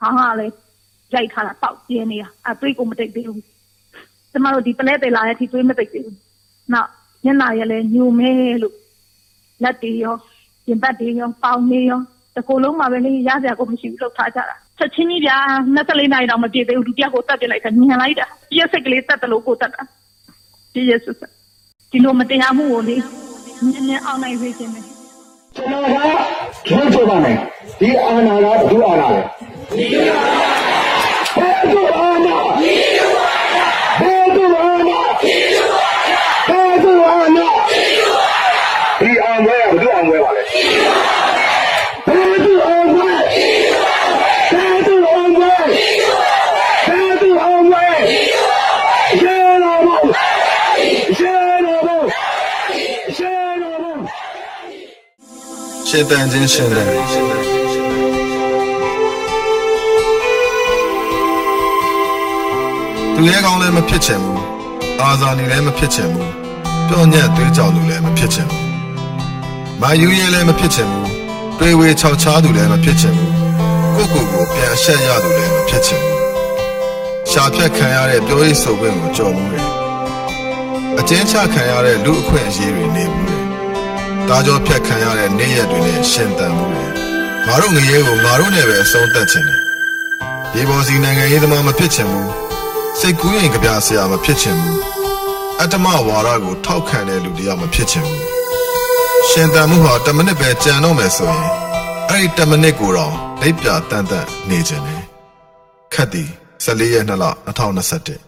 ခေါင်းကလည်းရိုက်ထားတာတောက်ပြင်းနေတာအသွေးကိုမတိတ်သေးဘူးကျမတို့ဒီပလဲတယ်လာတဲ့အထိသွေးမတိတ်သေးဘူးနောက်ညနာရလည်းညူမဲလို့လက်တွေရောပြင်ပတ်တွေရောပေါင်းနေရောတကူလုံးမှာပဲလေရစရာကိုမရှိဘူးလောက်ထားကြတာချက်ချင်းကြီးဗျာ24နိုင်တော့မပြည့်သေးဘူးဒုတိယကိုတက်ပြလိုက်တာညံလိုက်တာပြည့်စိတ်ကလေးတက်တယ်လို့ကိုတက်တာ ပြည့်ရစစဒီလိုမတရားမှုကိုလေနည်းနည်းအောင်နိုင်စေခြင်းပဲကျွန်တော်ကကျွမ်းကြပါမယ်ဒီအာဏာကဘယ်သူအာဏာလဲဒီအာဏာဘယ်သူအာဏာဒီဘယ်သူအာဏာဒီဘယ်သူအာဏာဒီအောင်ဝဲကဘယ်သူအောင်ဝဲပါလဲဘယ်သူအောင်ဝဲဘယ်သူအောင်ဝဲဘယ်သူအောင်ဝဲရေတော်ဘုရေတော်ဘု ရေတော်ဘုရှင်တန်ချင်းရှင်တန်သူရဲကောင်းလည်းမဖြစ်ချင်ဘူးအာဇာနည်လည်းမဖြစ်ချင်ဘူးပြောညက်သွေးကြောက်လူလည်းမဖြစ်ချင်ဘူးမာယူရဲလည်းမဖြစ်ချင်ဘူးတွေဝေချောက်ချားသူလည်းမဖြစ်ချင်ဘူးကိုယ့်ကိုယ်ကိုပြန်အဆက်ရသူလည်းမဖြစ်ချင်ဘူးရှာဖြတ်ခံရတဲ့ပြောရေးဆိုခွင့်ကိုကြော်မှုတယ် အကျဉ်းချခံရတဲ့လူအခွင့်အရေးတွေနေမှုတယ်တာကြောဖြတ်ခံရတဲ့နေ့ရက်တွေနဲ့ရှင်သန်မှုတွေငါတို့ငရဲကိုငါတို့နဲ့ပဲအဆုံးသတ်ခြင်းတယ်ဒီပေါ်စီနိုင်ငံရေးသမားမဖြစ်ချင်ဘူးစိတ်ကူးရင်ကြပြဆရာမဖြစ်ချင်ဘူးအတ္တမဝါဒကိုထောက်ခံတဲ့လူတရားမဖြစ်ချင်ဘူးရှင်သန်မှုဟာ10မိနစ်ပဲကြံတော့မယ်ဆိုရင်အဲ့ဒီ10မိနစ်ကိုတော့လက်ပြတန်တန်နေခြင်းတယ်ခတ်တီ14ရက်2လ2021